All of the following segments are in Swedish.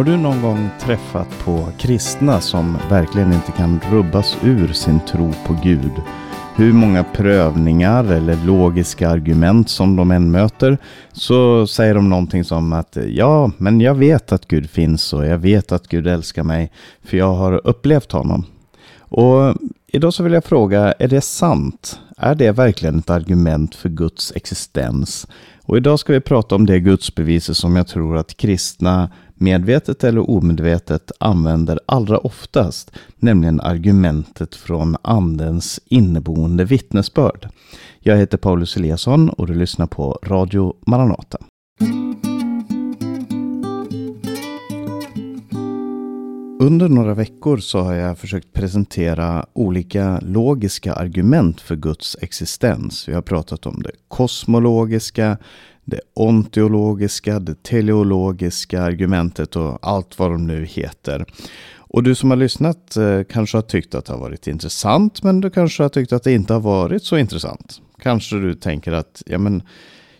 Har du någon gång träffat på kristna som verkligen inte kan rubbas ur sin tro på Gud? Hur många prövningar eller logiska argument som de än möter så säger de någonting som att ja, men jag vet att Gud finns och jag vet att Gud älskar mig för jag har upplevt honom. Och idag så vill jag fråga, är det sant? Är det verkligen ett argument för Guds existens? Och idag ska vi prata om det gudsbeviset som jag tror att kristna medvetet eller omedvetet använder allra oftast, nämligen argumentet från Andens inneboende vittnesbörd. Jag heter Paulus Eliasson och du lyssnar på Radio Maranata. Under några veckor så har jag försökt presentera olika logiska argument för Guds existens. Vi har pratat om det kosmologiska, det ontologiska, det teleologiska argumentet och allt vad de nu heter. Och du som har lyssnat eh, kanske har tyckt att det har varit intressant, men du kanske har tyckt att det inte har varit så intressant. Kanske du tänker att ja, men,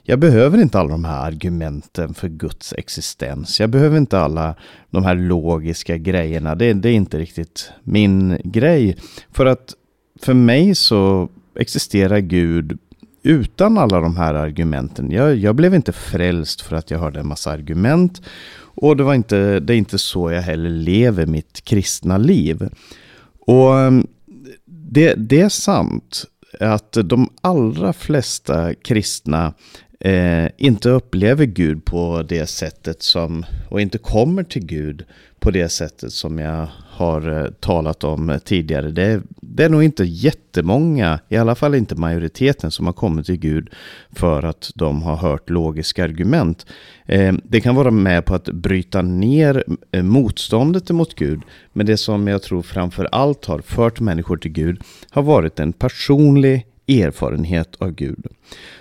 jag behöver inte alla de här argumenten för Guds existens. Jag behöver inte alla de här logiska grejerna. Det, det är inte riktigt min grej. För att för mig så existerar Gud utan alla de här argumenten. Jag, jag, blev inte frälst för att jag hörde en massa argument. Och det, var inte, det är inte så jag heller lever mitt kristna liv. Och ehm, det, det är sant att de allra flesta kristna eh, inte upplever Gud på det sättet som, och inte kommer till Gud på det sättet som jag har eh, talat om tidigare. Det, det är nog inte jättemånga, i alla fall inte majoriteten, som har kommit till Gud för att de har hört logiska argument. Eh, det kan vara med på att bryta ner eh, motståndet mot Gud, men det som jag tror framför allt har fört människor till Gud har varit en personlig erfarenhet av Gud.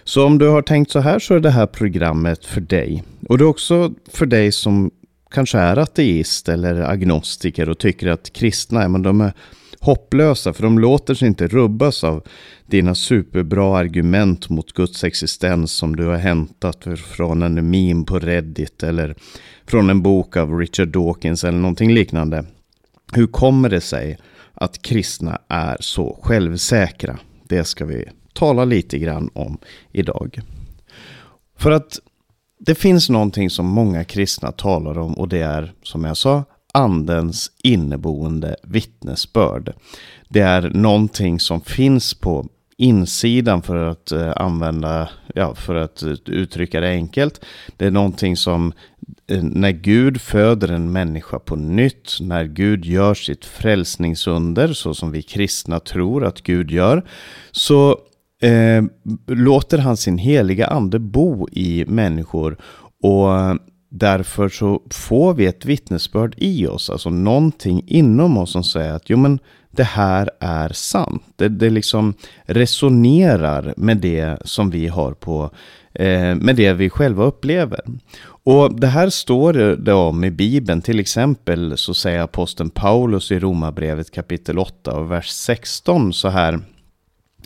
Så om du har tänkt så här så är det här programmet för dig. Och det är också för dig som kanske är ateist eller agnostiker och tycker att kristna men de är hopplösa för de låter sig inte rubbas av dina superbra argument mot Guds existens som du har hämtat från en meme på Reddit eller från en bok av Richard Dawkins eller någonting liknande. Hur kommer det sig att kristna är så självsäkra? Det ska vi tala lite grann om idag. För att det finns någonting som många kristna talar om och det är, som jag sa, andens inneboende vittnesbörd. Det är någonting som finns på insidan för att eh, använda, ja, för att eh, uttrycka det enkelt. Det är någonting som Eh, när Gud föder en människa på nytt, när Gud gör sitt frälsningsunder, så som vi kristna tror att Gud gör, så eh, låter han sin heliga ande bo i människor. Och eh, därför så får vi ett vittnesbörd i oss, alltså någonting inom oss som säger att jo men det här är sant. Det, det liksom resonerar med det som vi har på, eh, med det vi själva upplever. Och det här står det om i Bibeln, till exempel så säger aposteln Paulus i Romarbrevet kapitel 8 och vers 16 så här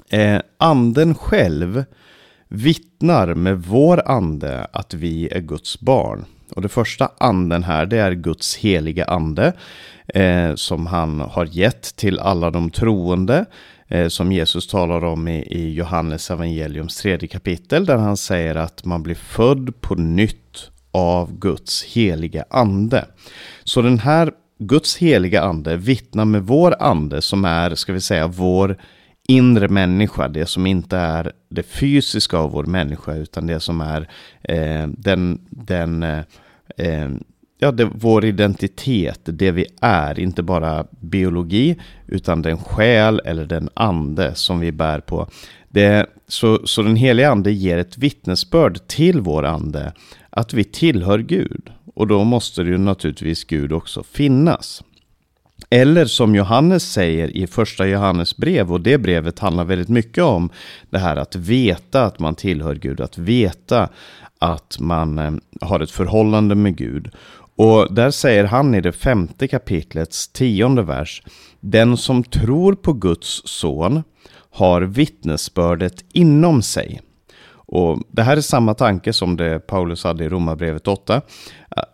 Eh, anden själv vittnar med vår ande att vi är Guds barn. Och det första anden här, det är Guds heliga ande eh, som han har gett till alla de troende. Eh, som Jesus talar om i, i Johannes evangeliums tredje kapitel, där han säger att man blir född på nytt av Guds heliga ande. Så den här Guds heliga ande vittnar med vår ande som är, ska vi säga, vår inre människa, det som inte är det fysiska av vår människa, utan det som är eh, den, den eh, eh, ja, det, vår identitet, det vi är, inte bara biologi, utan den själ eller den ande som vi bär på. Det, så, så den heliga ande ger ett vittnesbörd till vår ande att vi tillhör Gud. Och då måste det ju naturligtvis Gud också finnas. Eller som Johannes säger i första Johannes brev, och det brevet handlar väldigt mycket om det här att veta att man tillhör Gud, att veta att man eh, har ett förhållande med Gud. Och där säger han i det femte kapitlets tionde vers, den som tror på Guds son har vittnesbördet inom sig. Och det här är samma tanke som det Paulus hade i Romarbrevet 8.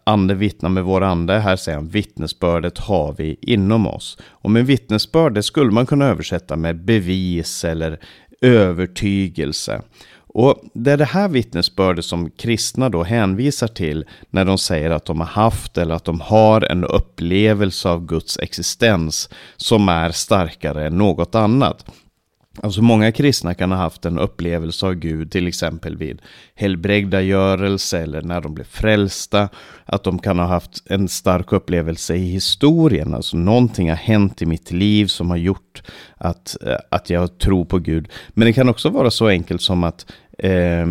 Ande vittnar med vår ande. Här säger han vittnesbördet har vi inom oss. Och med vittnesbörd det skulle man kunna översätta med bevis eller övertygelse. Och det är det här vittnesbördet som kristna då hänvisar till när de säger att de har haft eller att de har en upplevelse av Guds existens som är starkare än något annat. Alltså många kristna kan ha haft en upplevelse av Gud, till exempel vid helbrägdagörelse eller när de blev frälsta. Att de kan ha haft en stark upplevelse i historien, alltså någonting har hänt i mitt liv som har gjort att, eh, att jag tror på Gud. Men det kan också vara så enkelt som att Eh,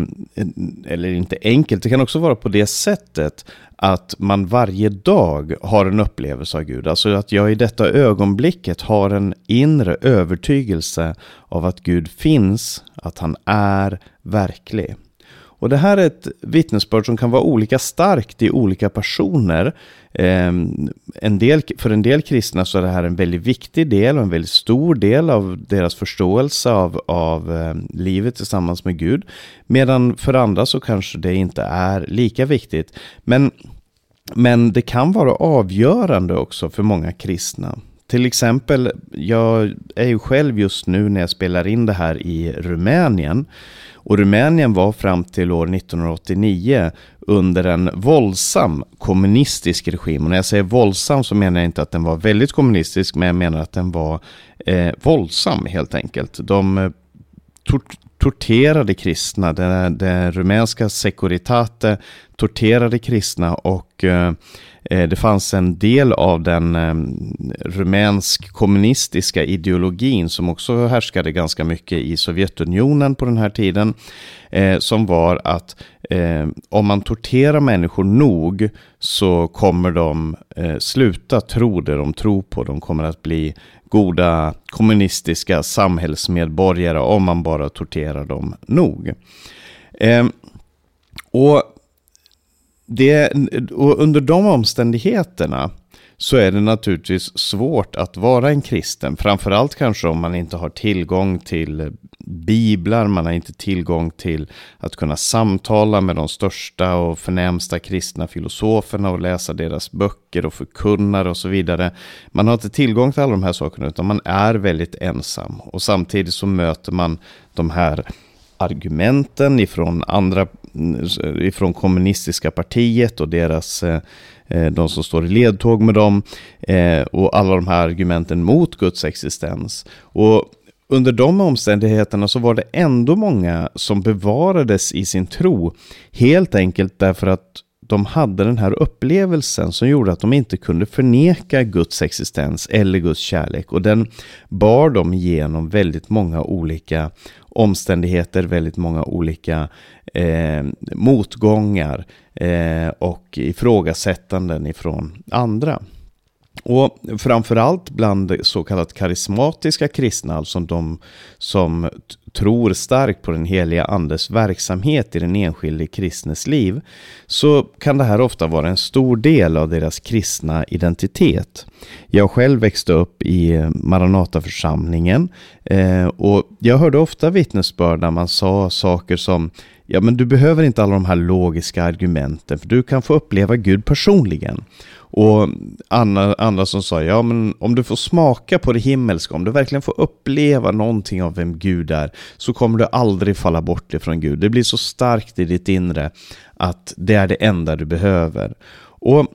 eller inte enkelt, det kan också vara på det sättet att man varje dag har en upplevelse av Gud. Alltså att jag i detta ögonblicket har en inre övertygelse av att Gud finns, att han är verklig. Och det här är ett vittnesbörd som kan vara olika starkt i olika personer. Ehm, en del, för en del kristna så är det här en väldigt viktig del och en väldigt stor del av deras förståelse av, av ehm, livet tillsammans med Gud. Medan för andra så kanske det inte är lika viktigt. Men, men det kan vara avgörande också för många kristna. Till exempel, jag är ju själv just nu när jag spelar in det här i Rumänien. Och Rumänien var fram till år 1989 under en våldsam kommunistisk regim. Och när jag säger våldsam så menar jag inte att den var väldigt kommunistisk, men jag menar att den var eh, våldsam helt enkelt. De eh, tor torterade kristna, den, den rumänska Securitate torterade kristna och eh, eh, det fanns en del av den eh, rumänsk kommunistiska ideologin som också härskade ganska mycket i Sovjetunionen på den här tiden. Eh, som var att eh, om man torterar människor nog så kommer de eh, sluta tro det de tror på. De kommer att bli goda kommunistiska samhällsmedborgare om man bara torterar dem nog. och det, och under de omständigheterna så är det naturligtvis svårt att vara en kristen. Framförallt kanske om man inte har tillgång till biblar, man har inte tillgång till att kunna samtala med de största och förnämsta kristna filosoferna och läsa deras böcker och förkunnare och så vidare. Man har inte tillgång till alla de här sakerna utan man är väldigt ensam. Och samtidigt så möter man de här argumenten ifrån andra, Eh, ifrån kommunistiska partiet och deras, eh, eh, de som står i ledtåg med dem och alla de här argumenten mot Guds existens. Och under de omständigheterna så var det ändå många som bevarades i sin tro, helt enkelt därför att de hade den här upplevelsen som gjorde att de inte kunde förneka Guds existens eller Guds kärlek. Och den bar dem igenom väldigt många olika omständigheter, väldigt många olika eh, motgångar eh, och ifrågasättanden ifrån andra. Och framförallt bland så kallat karismatiska kristna, alltså de som tror starkt på den heliga andes verksamhet i den enskilde kristnes liv, så kan det här ofta vara en stor del av deras kristna identitet. Jag själv växte upp i Maranataförsamlingen eh, och jag hörde ofta vittnesbörd när man sa saker som Ja, men du behöver inte alla de här logiska argumenten, för du kan få uppleva Gud personligen. Och andra, andra som sa, ja men om du får smaka på det himmelska, om du verkligen får uppleva någonting av vem Gud är, så kommer du aldrig falla bort ifrån Gud. Det blir så starkt i ditt inre att det är det enda du behöver. Och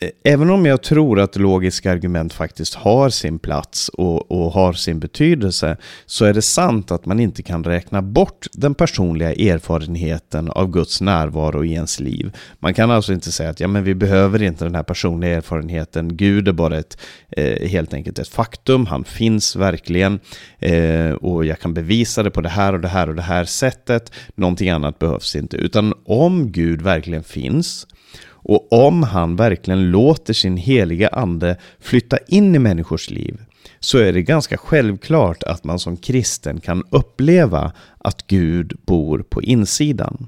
Eh, även om jag tror att logiska argument faktiskt har sin plats och, och, har sin betydelse, så är det sant att man inte kan räkna bort den personliga erfarenheten av Guds närvaro i ens liv. Man kan alltså inte säga att ja, men vi behöver inte den här personliga erfarenheten, Gud är bara ett, eh, helt enkelt ett faktum, han finns verkligen eh, och jag kan bevisa det på det här och det här och det här sättet, någonting annat behövs inte. Utan om Gud verkligen finns, och om han verkligen låter sin heliga ande flytta in i människors liv så är det ganska självklart att man som kristen kan uppleva att Gud bor på insidan.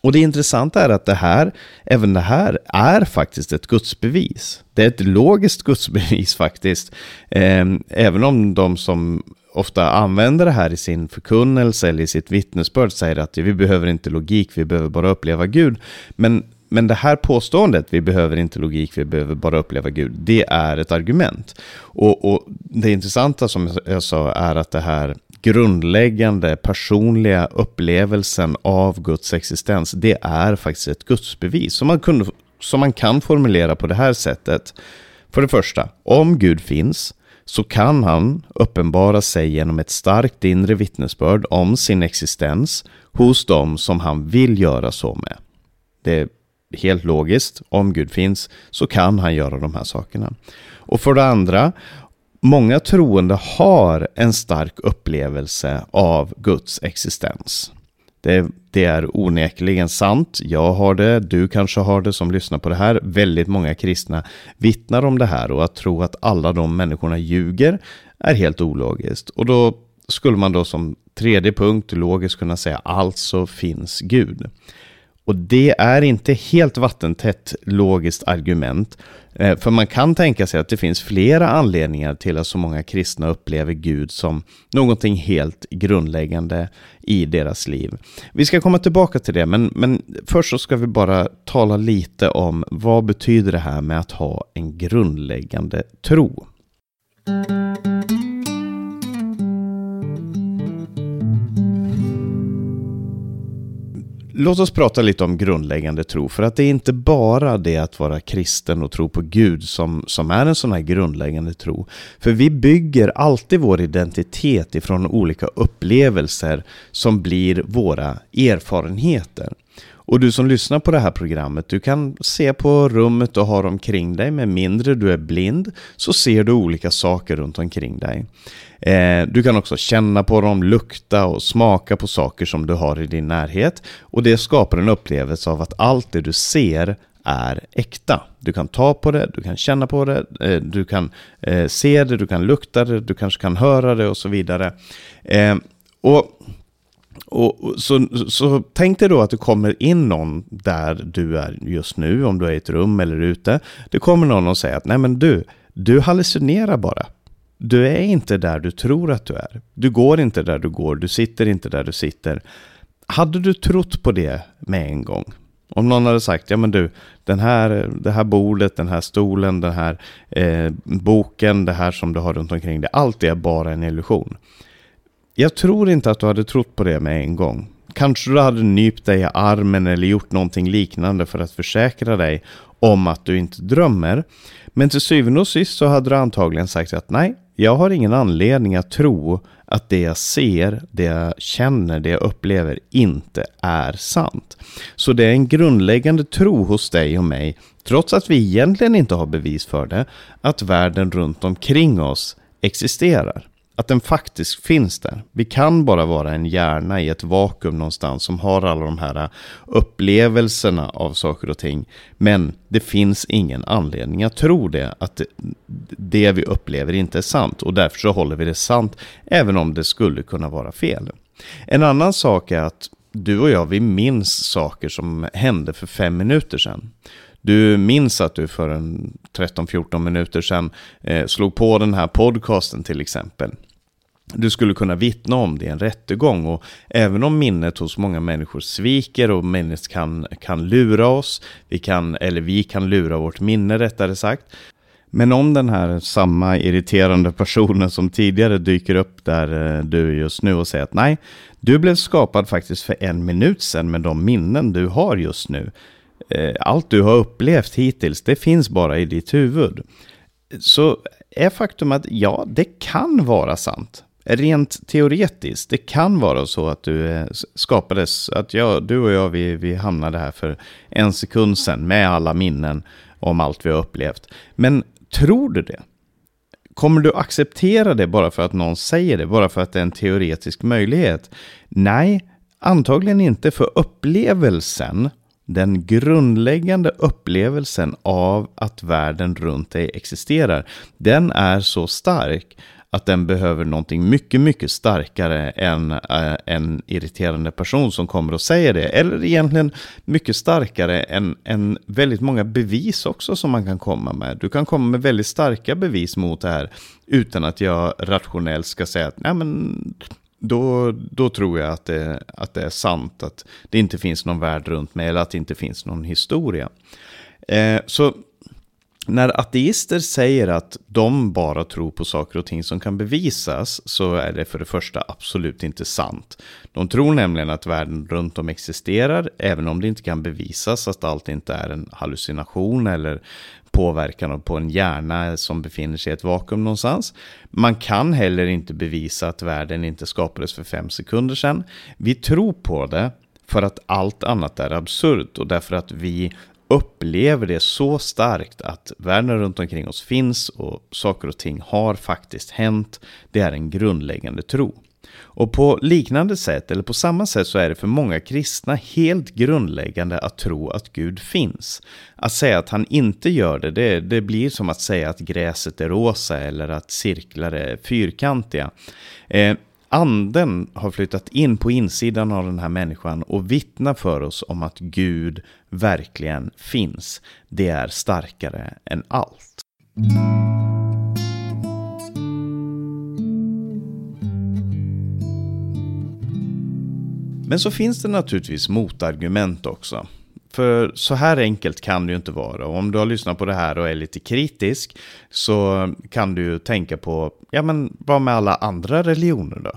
Och det intressanta är att det här, även det här är faktiskt ett gudsbevis. Det är ett logiskt gudsbevis faktiskt. Ehm, även om de som ofta använder det här i sin förkunnelse eller i sitt vittnesbörd säger att vi behöver inte logik, vi behöver bara uppleva Gud. Men, men det här påståendet, vi behöver inte logik, vi behöver bara uppleva Gud, det är ett argument. Och, och det intressanta som jag sa är att det här grundläggande personliga upplevelsen av Guds existens, det är faktiskt ett gudsbevis som man, kunde, som man kan formulera på det här sättet. För det första, om Gud finns så kan han uppenbara sig genom ett starkt inre vittnesbörd om sin existens hos dem som han vill göra så med. Det är helt logiskt, om Gud finns så kan han göra de här sakerna. Och för det andra, många troende har en stark upplevelse av Guds existens. Det, det, är onekligen sant. Jag har det, du kanske har det som lyssnar på det här. Väldigt många kristna vittnar om det här och att tro att alla de människorna ljuger är helt ologiskt. Och då skulle man då som tredje punkt logiskt kunna säga alltså finns Gud. Och det är inte helt vattentätt logiskt argument. Eh, för man kan tänka sig att det finns flera anledningar till att så många kristna upplever Gud som någonting helt grundläggande i deras liv. Vi ska komma tillbaka till det, men, men först så ska vi bara tala lite om vad betyder det här med att ha en grundläggande tro. Låt oss prata lite om grundläggande tro, för att det är inte bara det att vara kristen och tro på Gud som, som är en sån här grundläggande tro. För vi bygger alltid vår identitet ifrån olika upplevelser som blir våra erfarenheter. Och du som lyssnar på det här programmet, du kan se på rummet du har omkring dig, med mindre du är blind, så ser du olika saker runt omkring dig. Eh, du kan också känna på dem, lukta och smaka på saker som du har i din närhet. Och det skapar en upplevelse av att allt det du ser är äkta. Du kan ta på det, du kan känna på det, eh, du kan eh, se det, du kan lukta det, du kanske kan höra det och så vidare. Eh, och och, så, så tänk dig då att det kommer in någon där du är just nu, om du är i ett rum eller ute. Det kommer någon och säger att nej men du, du hallucinerar bara. Du är inte där du tror att du är. Du går inte där du går, du sitter inte där du sitter. Hade du trott på det med en gång? Om någon hade sagt, ja men du, den här, det här bordet, den här stolen, den här eh, boken, det här som du har runt omkring dig, allt är bara en illusion. Jag tror inte att du hade trott på det med en gång. Kanske du hade nypt dig i armen eller gjort någonting liknande för att försäkra dig om att du inte drömmer. Men till syvende och sist så hade du antagligen sagt att nej, jag har ingen anledning att tro att det jag ser, det jag känner, det jag upplever inte är sant. Så det är en grundläggande tro hos dig och mig, trots att vi egentligen inte har bevis för det, att världen runt omkring oss existerar att den faktiskt finns där. Vi kan bara vara en hjärna i ett vakuum någonstans som har alla de här äh, upplevelserna av saker och ting. Men det finns ingen anledning att tro det, att det vi upplever inte är sant. Och därför så håller vi det sant, även om det skulle kunna vara fel. En annan sak är att du och jag, vi minns saker som hände för fem minuter sedan. Du minns att du för en 13-14 minuter sedan eh, slog på den här podcasten till exempel. Du skulle kunna vittna om det i en rättegång och även om minnet hos många människor sviker och minnet kan, kan lura oss, vi kan, eller vi kan lura vårt minne rättare sagt. Men om den här samma irriterande personen som tidigare dyker upp där eh, du är just nu och säger att nej, du blev skapad faktiskt för en minut sedan med de minnen du har just nu. Eh, allt du har upplevt hittills, det finns bara i ditt huvud. Så är faktum att ja, det kan vara sant. Rent teoretiskt, det kan vara så att du eh, skapades, att jag, du och jag, vi, vi hamnade här för en sekund sedan med alla minnen om allt vi har upplevt. Men tror du det? Kommer du acceptera det bara för att någon säger det, bara för att det är en teoretisk möjlighet? Nej, antagligen inte, för upplevelsen den grundläggande upplevelsen av att världen runt dig existerar, den är så stark att den behöver någonting mycket, mycket starkare än äh, en irriterande person som kommer och säger det. Eller egentligen mycket starkare än, än väldigt många bevis också som man kan komma med. Du kan komma med väldigt starka bevis mot det här utan att jag rationellt ska säga att Nej, men, då, då tror jag att det, att det är sant, att det inte finns någon värld runt mig eller att det inte finns någon historia. Eh, så när ateister säger att de bara tror på saker och ting som kan bevisas så är det för det första absolut inte sant. De tror nämligen att världen runt om existerar, även om det inte kan bevisas att allt inte är en hallucination eller påverkan på en hjärna som befinner sig i ett vakuum någonstans. Man kan heller inte bevisa att världen inte skapades för fem sekunder sedan. Vi tror på det för att allt annat är absurt och därför att vi upplever det så starkt att världen runt omkring oss finns och saker och ting har faktiskt hänt. Det är en grundläggande tro. Och på liknande sätt, eller på samma sätt, så är det för många kristna helt grundläggande att tro att Gud finns. Att säga att han inte gör det, det, det blir som att säga att gräset är rosa eller att cirklar är fyrkantiga. Eh, anden har flyttat in på insidan av den här människan och vittnar för oss om att Gud verkligen finns. Det är starkare än allt. Men så finns det naturligtvis motargument också. För så här enkelt kan det ju inte vara. Och om du har lyssnat på det här och är lite kritisk så kan du ju tänka på, ja men vad med alla andra religioner då?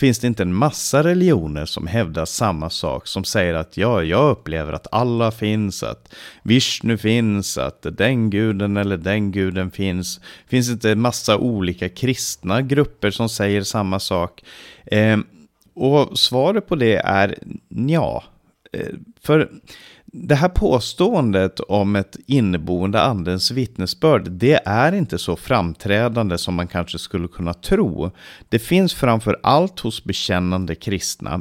Finns det inte en massa religioner som hävdar samma sak, som säger att ja, jag upplever att alla finns, att Vishnu finns, att den guden eller den guden finns. Finns det inte en massa olika kristna grupper som säger samma sak? Eh, och svaret på det är ja. Eh, för det här påståendet om ett inneboende andens vittnesbörd, det är inte så framträdande som man kanske skulle kunna tro. Det finns framför allt hos bekännande kristna.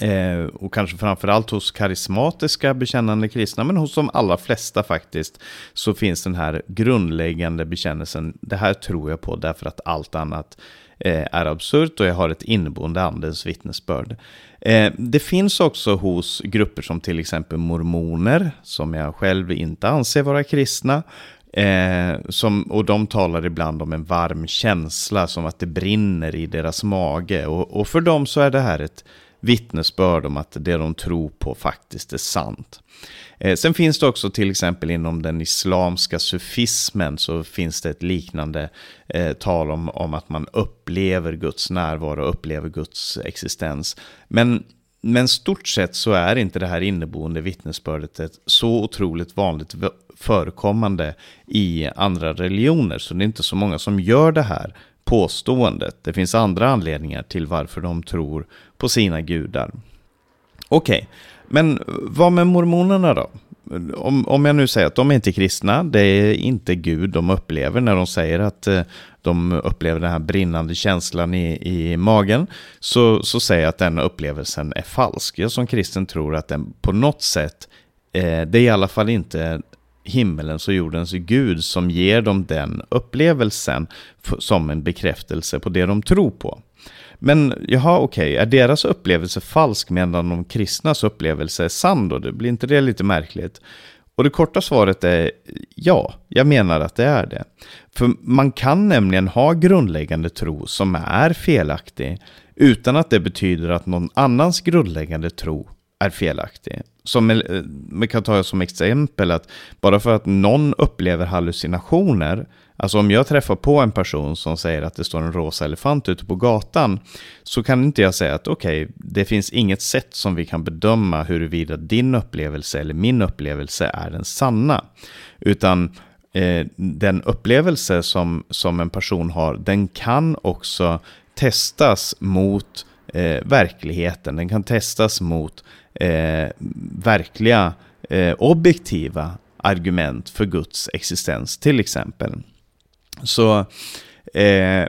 Eh, och kanske framför allt hos karismatiska bekännande kristna, men hos de allra flesta faktiskt, så finns den här grundläggande bekännelsen, det här tror jag på därför att allt annat Eh, är absurt och jag har ett inneboende andens vittnesbörd. Eh, det finns också hos grupper som till exempel mormoner, som jag själv inte anser vara kristna, Eh, som, och de talar ibland om en varm känsla, som att det brinner i deras mage. Och, och, för dem så är det här ett vittnesbörd om att det de tror på faktiskt är sant. Eh, sen finns det också till exempel inom den islamska sufismen så finns det ett liknande eh, tal om, om att man upplever Guds närvaro och upplever Guds existens. Men men stort sett så är inte det här inneboende vittnesbördet ett så otroligt vanligt förekommande i andra religioner. Så det är inte så många som gör det här påståendet. Det finns andra anledningar till varför de tror på sina gudar. Okej, okay. men vad med mormonerna då? Om, om jag nu säger att de är inte kristna, det är inte Gud de upplever när de säger att eh, de upplever den här brinnande känslan i, i magen, så, så säger jag att den upplevelsen är falsk. Jag som kristen tror att den på något sätt, eh, det är i alla fall inte himmelens och jordens Gud som ger dem den upplevelsen som en bekräftelse på det de tror på. Men jaha, okej, okay. är deras upplevelse falsk medan de kristnas upplevelse är sann då? Det blir inte det lite märkligt? Och det korta svaret är ja, jag menar att det är det. För man kan nämligen ha grundläggande tro som är felaktig utan att det betyder att någon annans grundläggande tro är felaktig. Som, eh, vi kan ta som exempel att bara för att någon upplever hallucinationer, alltså om jag träffar på en person som säger att det står en rosa elefant ute på gatan, så kan inte jag säga att okej, okay, det finns inget sätt som vi kan bedöma huruvida din upplevelse eller min upplevelse är den sanna. Utan eh, den upplevelse som, som en person har, den kan också testas mot eh, verkligheten. Den kan testas mot eh, verkliga eh, objektiva argument för Guds existens till exempel. Så eh,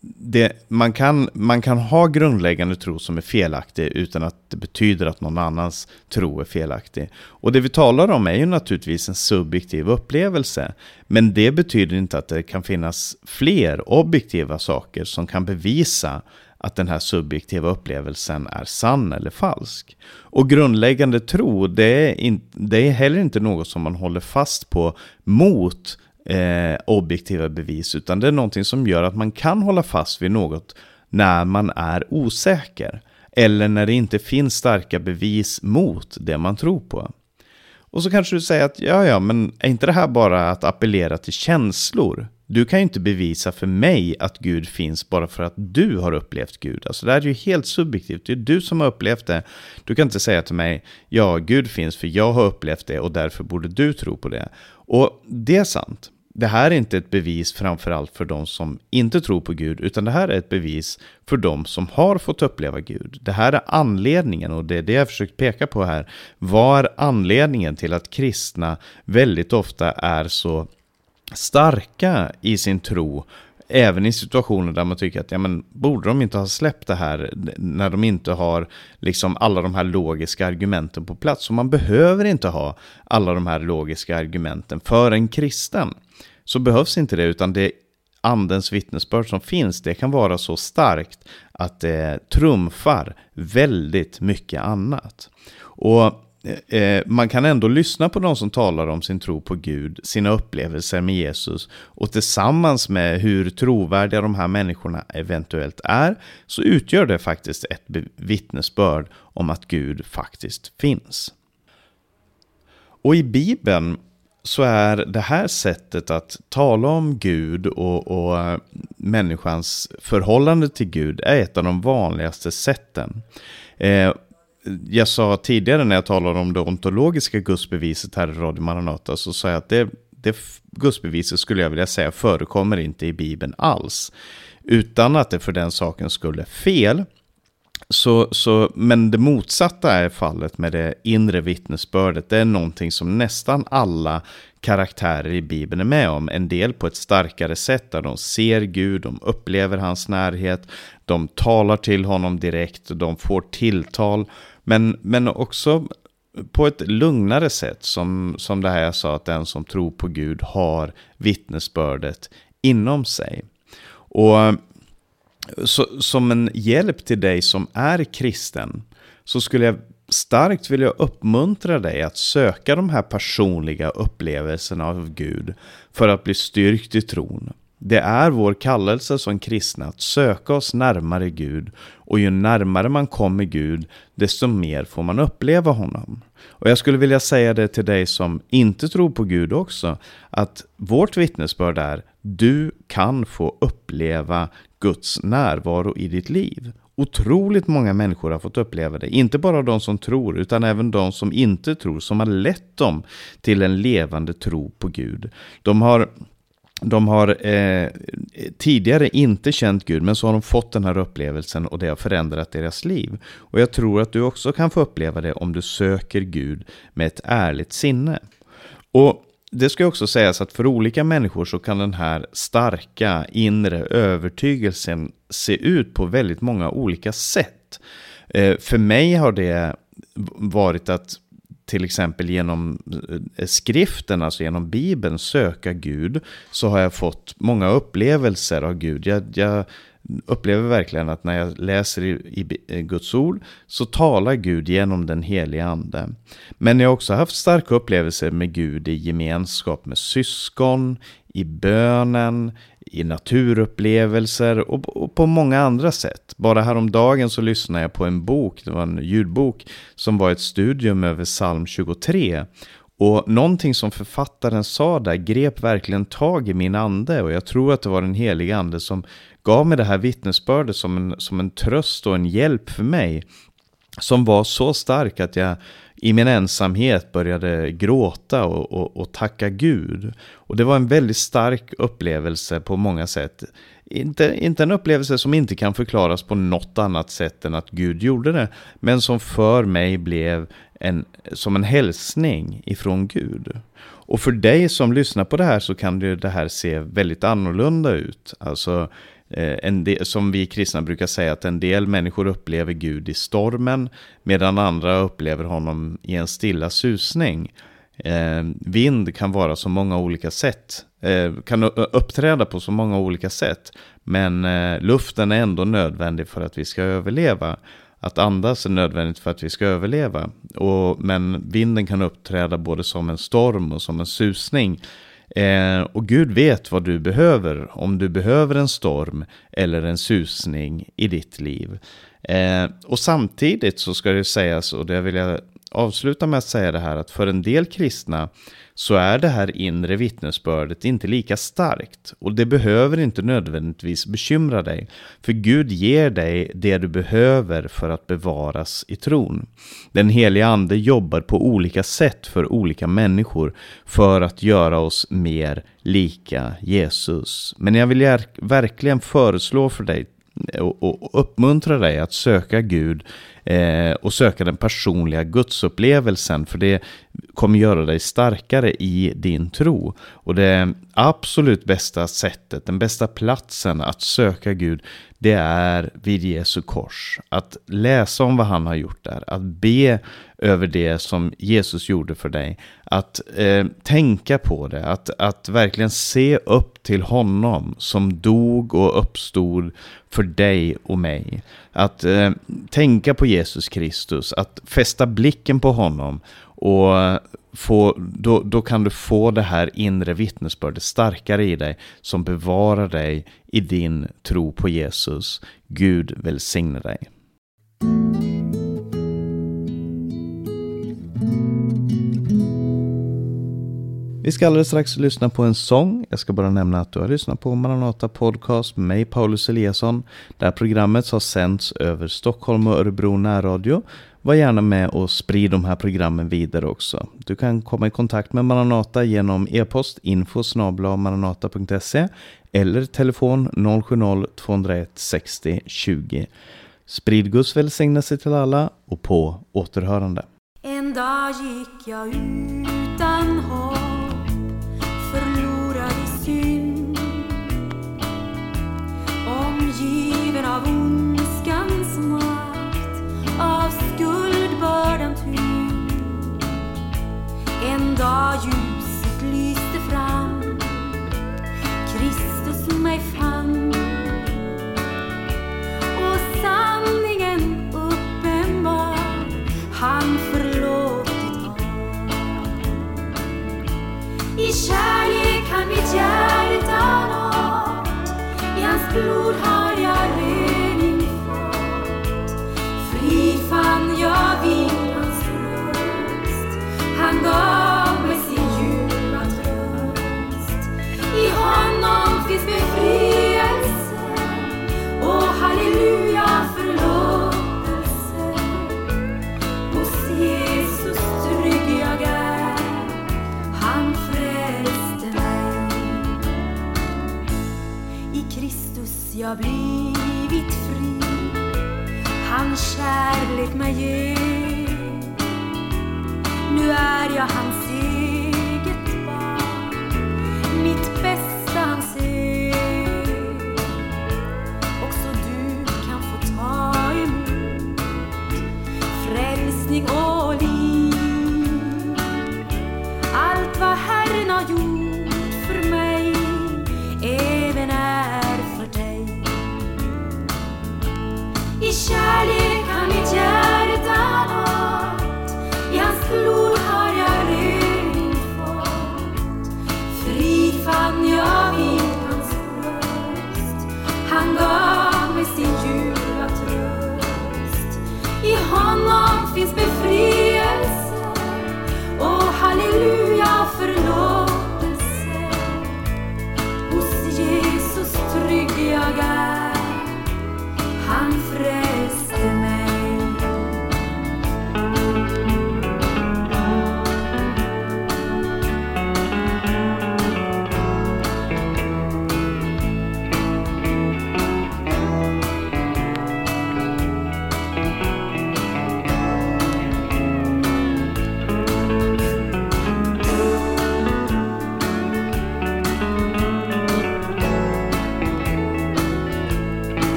det, man, kan, man kan ha grundläggande tro som är felaktig utan att det betyder att någon annans tro är felaktig. Och det vi talar om är ju naturligtvis en subjektiv upplevelse. Men det betyder inte att det kan finnas fler objektiva saker som kan bevisa att den här subjektiva upplevelsen är sann eller falsk. Och grundläggande tro, det är, in, det är heller inte något som man håller fast på mot eh, objektiva bevis, utan det är någonting som gör att man kan hålla fast vid något när man är osäker. Eller när det inte finns starka bevis mot det man tror på. Och så kanske du säger att ja, ja, men är inte det här bara att appellera till känslor? Du kan ju inte bevisa för mig att Gud finns bara för att du har upplevt Gud. Alltså det här är ju helt subjektivt, det är du som har upplevt det. Du kan inte säga till mig, ja, Gud finns för jag har upplevt det och därför borde du tro på det. Och det är sant det här är inte ett bevis framförallt för de som inte tror på Gud, utan det här är ett bevis för de som har fått uppleva Gud. Det här är anledningen, och det är det jag försökt peka på här, vad är anledningen till att kristna väldigt ofta är så starka i sin tro Även i situationer där man tycker att, ja men borde de inte ha släppt det här när de inte har liksom alla de här logiska argumenten på plats. Och man behöver inte ha alla de här logiska argumenten. För en kristen så behövs inte det, utan det andens vittnesbörd som finns, det kan vara så starkt att det trumfar väldigt mycket annat. Och Eh, eh, man kan ändå lyssna på de som talar om sin tro på Gud, sina upplevelser med Jesus och tillsammans med hur trovärdiga de här människorna eventuellt är så utgör det faktiskt ett vittnesbörd om att Gud faktiskt finns. Och i Bibeln så är det här sättet att tala om Gud och, och eh, människans förhållande till Gud är ett av de vanligaste sätten. Eh, jag sa tidigare när jag talade om det ontologiska gudsbeviset här i Radio Maranata så sa jag att det, det gudsbeviset skulle jag vilja säga förekommer inte i Bibeln alls. Utan att det för den saken skulle fel. Så, så, men det motsatta är fallet med det inre vittnesbördet. Det är någonting som nästan alla karaktärer i Bibeln är med om. En del på ett starkare sätt där de ser Gud, de upplever hans närhet, de talar till honom direkt, de får tilltal. Men, men också på ett lugnare sätt som, som det här jag sa att den som tror på Gud har vittnesbördet inom sig. Och så, som en hjälp till dig som är kristen så skulle jag starkt vilja uppmuntra dig att söka de här personliga upplevelserna av Gud för att bli styrkt i tron. Det är vår kallelse som kristna att söka oss närmare Gud och ju närmare man kommer Gud, desto mer får man uppleva honom. Och jag skulle vilja säga det till dig som inte tror på Gud också, att vårt vittnesbörd är du kan få uppleva Guds närvaro i ditt liv. Otroligt många människor har fått uppleva det, inte bara de som tror, utan även de som inte tror, som har lett dem till en levande tro på Gud. De har de har eh, tidigare inte känt Gud, men så har de fått den här upplevelsen och det har förändrat deras liv. Och jag tror att du också kan få uppleva det om du söker Gud med ett ärligt sinne. Och det ska också sägas att för olika människor så kan den här starka inre övertygelsen se ut på väldigt många olika sätt. Eh, för mig har det varit att till exempel genom eh, skriften, alltså genom Bibeln, söka Gud, så har jag fått många upplevelser av Gud. Jag, jag upplever verkligen att när jag läser i, i, eh, Guds ord så talar Gud genom den heliga ande. Men jag har också haft starka upplevelser med Gud i gemenskap med syskon, i bönen, i naturupplevelser och, och, på många andra sätt. Bara häromdagen så lyssnade jag på en bok, det var en ljudbok, som var ett studium över psalm 23. Och någonting som författaren sa där grep verkligen tag i min ande och jag tror att det var den heliga ande som gav mig det här vittnesbördet som en, som en tröst och en hjälp för mig. Som var så stark att jag i min ensamhet började gråta och, och, och, tacka Gud. Och det var en väldigt stark upplevelse på många sätt. Inte, inte en upplevelse som inte kan förklaras på något annat sätt än att Gud gjorde det, men som för mig blev en, som en hälsning ifrån Gud. Och för dig som lyssnar på det här så kan det här se väldigt annorlunda ut. Alltså eh, en del, som vi kristna brukar säga att en del människor upplever Gud i stormen medan andra upplever honom i en stilla susning. Eh, vind kan vara så många olika sätt, eh, kan uppträda på så många olika sätt, men eh, luften är ändå nödvändig för att vi ska överleva. Att andas är nödvändigt för att vi ska överleva. Och, men vinden kan uppträda både som en storm och som en susning. Eh, och Gud vet vad du behöver, om du behöver en storm eller en susning i ditt liv. Eh, och samtidigt så ska det sägas, och det vill jag avsluta med att säga det här att för en del kristna så är det här inre vittnesbördet inte lika starkt. Och det behöver inte nödvändigtvis bekymra dig. För Gud ger dig det du behöver för att bevaras i tron. Den heliga ande jobbar på olika sätt för olika människor för att göra oss mer lika Jesus. Men jag vill verkligen föreslå för dig och uppmuntra dig att söka Gud eh, och söka den personliga gudsupplevelsen. För det kommer göra dig starkare i din tro. Och det absolut bästa sättet, den bästa platsen att söka Gud, det är vid Jesu kors. Att läsa om vad han har gjort där, att be över det som Jesus gjorde för dig. Att eh, tänka på det, att, att verkligen se upp till honom som dog och uppstod för dig och mig. Att eh, tänka på Jesus Jesus Kristus, att fästa blicken på honom och få, då, då kan du få det här inre vittnesbördet starkare i dig som bevarar dig i din tro på Jesus. Gud välsigne dig. Vi ska alldeles strax lyssna på en sång. Jag ska bara nämna att du har lyssnat på Maranata Podcast med mig, Paulus Eliasson. Det här programmet har sänds över Stockholm och Örebro närradio. Var gärna med och sprid de här programmen vidare också. Du kan komma i kontakt med Maranata genom e-post info maranata.se eller telefon 070-201 60 20. Sprid Guds välsignelse till alla och på återhörande. En dag gick jag utan hopp dag ljuset lyste fram, Kristus mig fann. Och sanningen uppenbar, han förlåtit mig. I kärlek han mitt hjärta jag blivit fri. Hans kärlek mig ger. Nu är jag hans